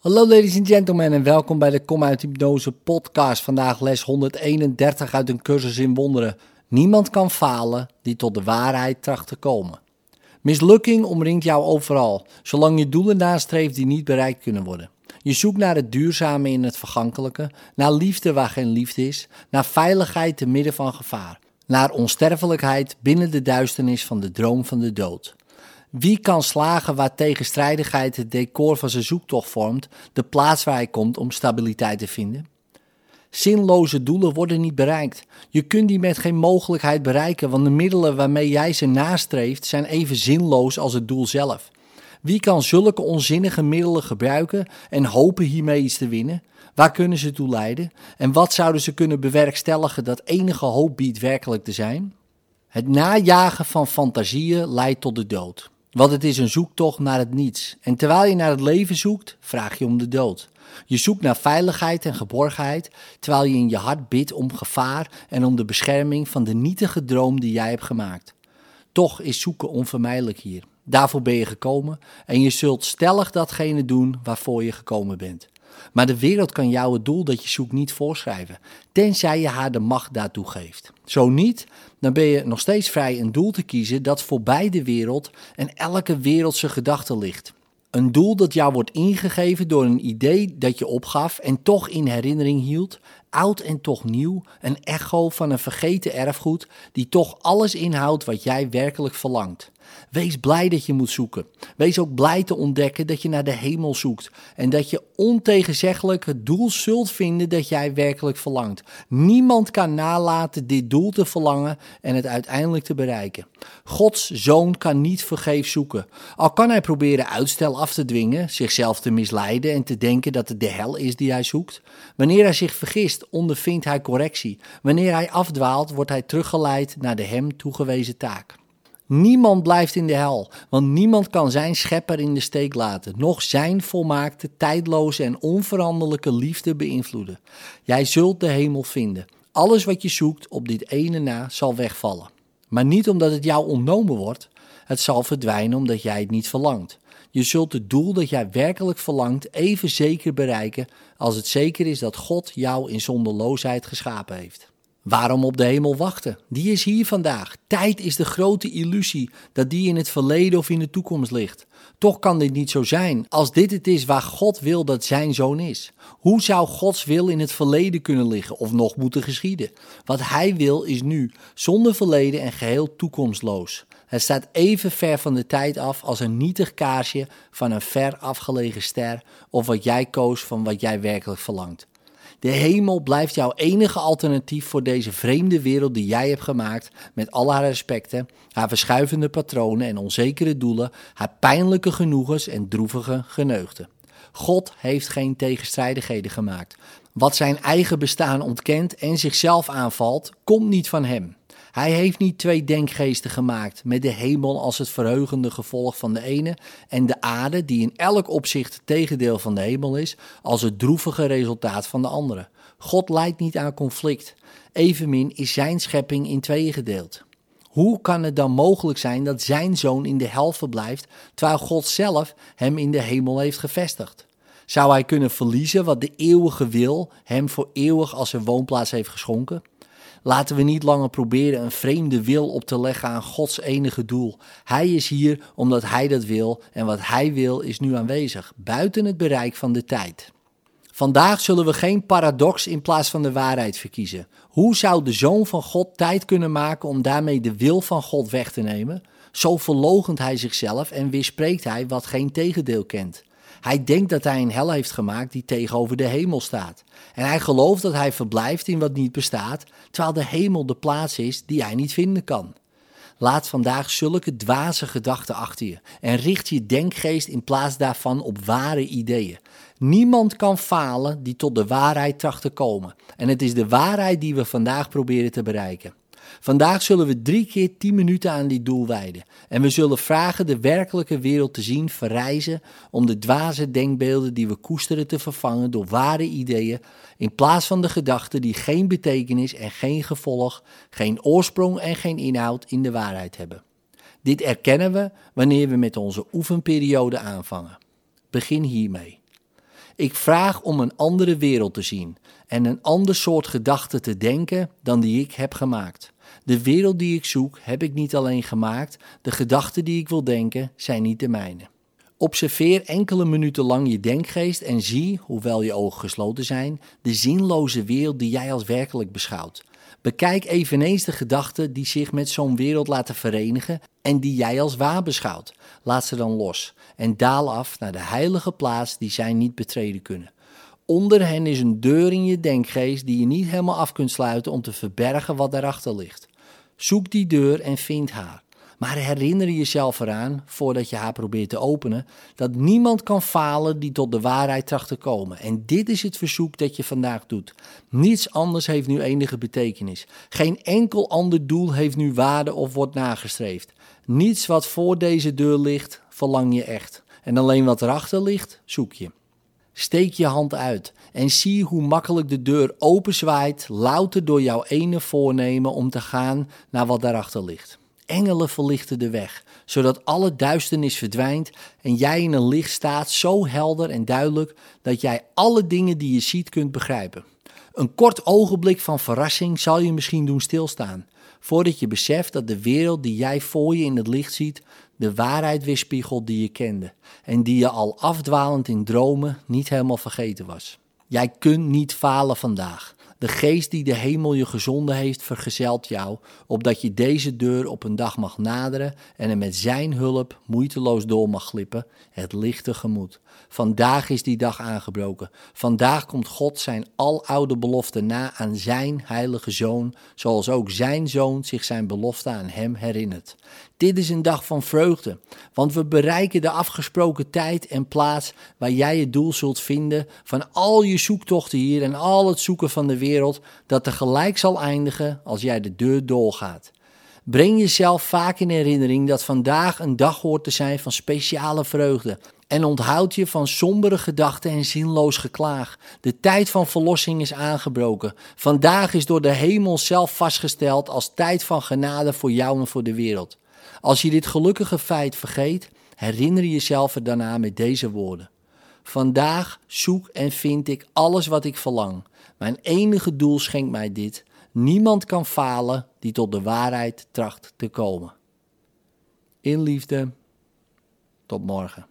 Hallo ladies and gentlemen en welkom bij de Kom uit Hypnose podcast. Vandaag les 131 uit een cursus in wonderen. Niemand kan falen die tot de waarheid tracht te komen. Mislukking omringt jou overal, zolang je doelen nastreeft die niet bereikt kunnen worden. Je zoekt naar het duurzame in het vergankelijke, naar liefde waar geen liefde is, naar veiligheid te midden van gevaar, naar onsterfelijkheid binnen de duisternis van de droom van de dood. Wie kan slagen waar tegenstrijdigheid het decor van zijn zoektocht vormt, de plaats waar hij komt om stabiliteit te vinden? Zinloze doelen worden niet bereikt. Je kunt die met geen mogelijkheid bereiken, want de middelen waarmee jij ze nastreeft zijn even zinloos als het doel zelf. Wie kan zulke onzinnige middelen gebruiken en hopen hiermee iets te winnen? Waar kunnen ze toe leiden? En wat zouden ze kunnen bewerkstelligen dat enige hoop biedt werkelijk te zijn? Het najagen van fantasieën leidt tot de dood. Want het is een zoektocht naar het niets. En terwijl je naar het leven zoekt, vraag je om de dood. Je zoekt naar veiligheid en geborgenheid, terwijl je in je hart bidt om gevaar en om de bescherming van de nietige droom die jij hebt gemaakt. Toch is zoeken onvermijdelijk hier. Daarvoor ben je gekomen en je zult stellig datgene doen waarvoor je gekomen bent. Maar de wereld kan jou het doel dat je zoekt niet voorschrijven, tenzij je haar de macht daartoe geeft. Zo niet, dan ben je nog steeds vrij een doel te kiezen dat voorbij de wereld en elke wereldse gedachte ligt. Een doel dat jou wordt ingegeven door een idee dat je opgaf en toch in herinnering hield, oud en toch nieuw, een echo van een vergeten erfgoed die toch alles inhoudt wat jij werkelijk verlangt. Wees blij dat je moet zoeken. Wees ook blij te ontdekken dat je naar de hemel zoekt en dat je ontegenzeggelijk het doel zult vinden dat jij werkelijk verlangt. Niemand kan nalaten dit doel te verlangen en het uiteindelijk te bereiken. Gods zoon kan niet vergeefs zoeken. Al kan hij proberen uitstel af te dwingen, zichzelf te misleiden en te denken dat het de hel is die hij zoekt. Wanneer hij zich vergist, ondervindt hij correctie. Wanneer hij afdwaalt, wordt hij teruggeleid naar de hem toegewezen taak. Niemand blijft in de hel, want niemand kan zijn schepper in de steek laten, noch zijn volmaakte, tijdloze en onveranderlijke liefde beïnvloeden. Jij zult de hemel vinden. Alles wat je zoekt op dit ene na zal wegvallen. Maar niet omdat het jou ontnomen wordt, het zal verdwijnen omdat jij het niet verlangt. Je zult het doel dat jij werkelijk verlangt even zeker bereiken als het zeker is dat God jou in zonderloosheid geschapen heeft. Waarom op de hemel wachten? Die is hier vandaag. Tijd is de grote illusie dat die in het verleden of in de toekomst ligt. Toch kan dit niet zo zijn als dit het is waar God wil dat zijn zoon is. Hoe zou Gods wil in het verleden kunnen liggen of nog moeten geschieden? Wat hij wil is nu, zonder verleden en geheel toekomstloos. Het staat even ver van de tijd af als een nietig kaarsje van een ver afgelegen ster of wat jij koos van wat jij werkelijk verlangt. De hemel blijft jouw enige alternatief voor deze vreemde wereld die jij hebt gemaakt, met al haar respecten, haar verschuivende patronen en onzekere doelen, haar pijnlijke genoegens en droevige geneugten. God heeft geen tegenstrijdigheden gemaakt. Wat zijn eigen bestaan ontkent en zichzelf aanvalt, komt niet van hem. Hij heeft niet twee denkgeesten gemaakt, met de hemel als het verheugende gevolg van de ene en de aarde, die in elk opzicht tegendeel van de hemel is, als het droevige resultaat van de andere. God leidt niet aan conflict. Evenmin is zijn schepping in tweeën gedeeld. Hoe kan het dan mogelijk zijn dat zijn zoon in de hel verblijft, terwijl God zelf hem in de hemel heeft gevestigd? Zou hij kunnen verliezen wat de eeuwige wil hem voor eeuwig als zijn woonplaats heeft geschonken? Laten we niet langer proberen een vreemde wil op te leggen aan Gods enige doel. Hij is hier omdat Hij dat wil en wat Hij wil is nu aanwezig, buiten het bereik van de tijd. Vandaag zullen we geen paradox in plaats van de waarheid verkiezen. Hoe zou de Zoon van God tijd kunnen maken om daarmee de wil van God weg te nemen? Zo verlogent hij zichzelf en weerspreekt hij wat geen tegendeel kent. Hij denkt dat hij een hel heeft gemaakt die tegenover de hemel staat. En hij gelooft dat hij verblijft in wat niet bestaat, terwijl de hemel de plaats is die hij niet vinden kan. Laat vandaag zulke dwaze gedachten achter je en richt je denkgeest in plaats daarvan op ware ideeën. Niemand kan falen die tot de waarheid tracht te komen. En het is de waarheid die we vandaag proberen te bereiken. Vandaag zullen we drie keer tien minuten aan dit doel wijden. En we zullen vragen de werkelijke wereld te zien verrijzen om de dwaze denkbeelden die we koesteren te vervangen door ware ideeën, in plaats van de gedachten die geen betekenis en geen gevolg, geen oorsprong en geen inhoud in de waarheid hebben. Dit erkennen we wanneer we met onze oefenperiode aanvangen. Begin hiermee. Ik vraag om een andere wereld te zien en een ander soort gedachten te denken dan die ik heb gemaakt. De wereld die ik zoek heb ik niet alleen gemaakt, de gedachten die ik wil denken zijn niet de mijne. Observeer enkele minuten lang je denkgeest en zie, hoewel je ogen gesloten zijn, de zinloze wereld die jij als werkelijk beschouwt. Bekijk eveneens de gedachten die zich met zo'n wereld laten verenigen en die jij als waar beschouwt. Laat ze dan los en daal af naar de heilige plaats die zij niet betreden kunnen. Onder hen is een deur in je denkgeest die je niet helemaal af kunt sluiten om te verbergen wat daarachter ligt. Zoek die deur en vind haar. Maar herinner jezelf eraan, voordat je haar probeert te openen, dat niemand kan falen die tot de waarheid tracht te komen. En dit is het verzoek dat je vandaag doet. Niets anders heeft nu enige betekenis. Geen enkel ander doel heeft nu waarde of wordt nagestreefd. Niets wat voor deze deur ligt, verlang je echt. En alleen wat erachter ligt, zoek je. Steek je hand uit en zie hoe makkelijk de deur openzwaait, louter door jouw ene voornemen om te gaan naar wat daarachter ligt. Engelen verlichten de weg, zodat alle duisternis verdwijnt en jij in een licht staat zo helder en duidelijk dat jij alle dingen die je ziet kunt begrijpen. Een kort ogenblik van verrassing zal je misschien doen stilstaan, voordat je beseft dat de wereld die jij voor je in het licht ziet, de waarheid weerspiegelt die je kende en die je al afdwalend in dromen niet helemaal vergeten was. Jij kunt niet falen vandaag. De geest die de hemel je gezonden heeft, vergezelt jou, opdat je deze deur op een dag mag naderen en er met zijn hulp moeiteloos door mag glippen, het lichte gemoed. Vandaag is die dag aangebroken. Vandaag komt God zijn aloude belofte na aan zijn heilige zoon, zoals ook zijn zoon zich zijn belofte aan hem herinnert. Dit is een dag van vreugde, want we bereiken de afgesproken tijd en plaats waar jij je doel zult vinden van al je zoektochten hier en al het zoeken van de wereld, dat tegelijk zal eindigen als jij de deur doorgaat. Breng jezelf vaak in herinnering dat vandaag een dag hoort te zijn van speciale vreugde. En onthoud je van sombere gedachten en zinloos geklaag. De tijd van verlossing is aangebroken. Vandaag is door de hemel zelf vastgesteld als tijd van genade voor jou en voor de wereld. Als je dit gelukkige feit vergeet, herinner jezelf er daarna met deze woorden. Vandaag zoek en vind ik alles wat ik verlang. Mijn enige doel schenkt mij dit. Niemand kan falen die tot de waarheid tracht te komen. In liefde, tot morgen.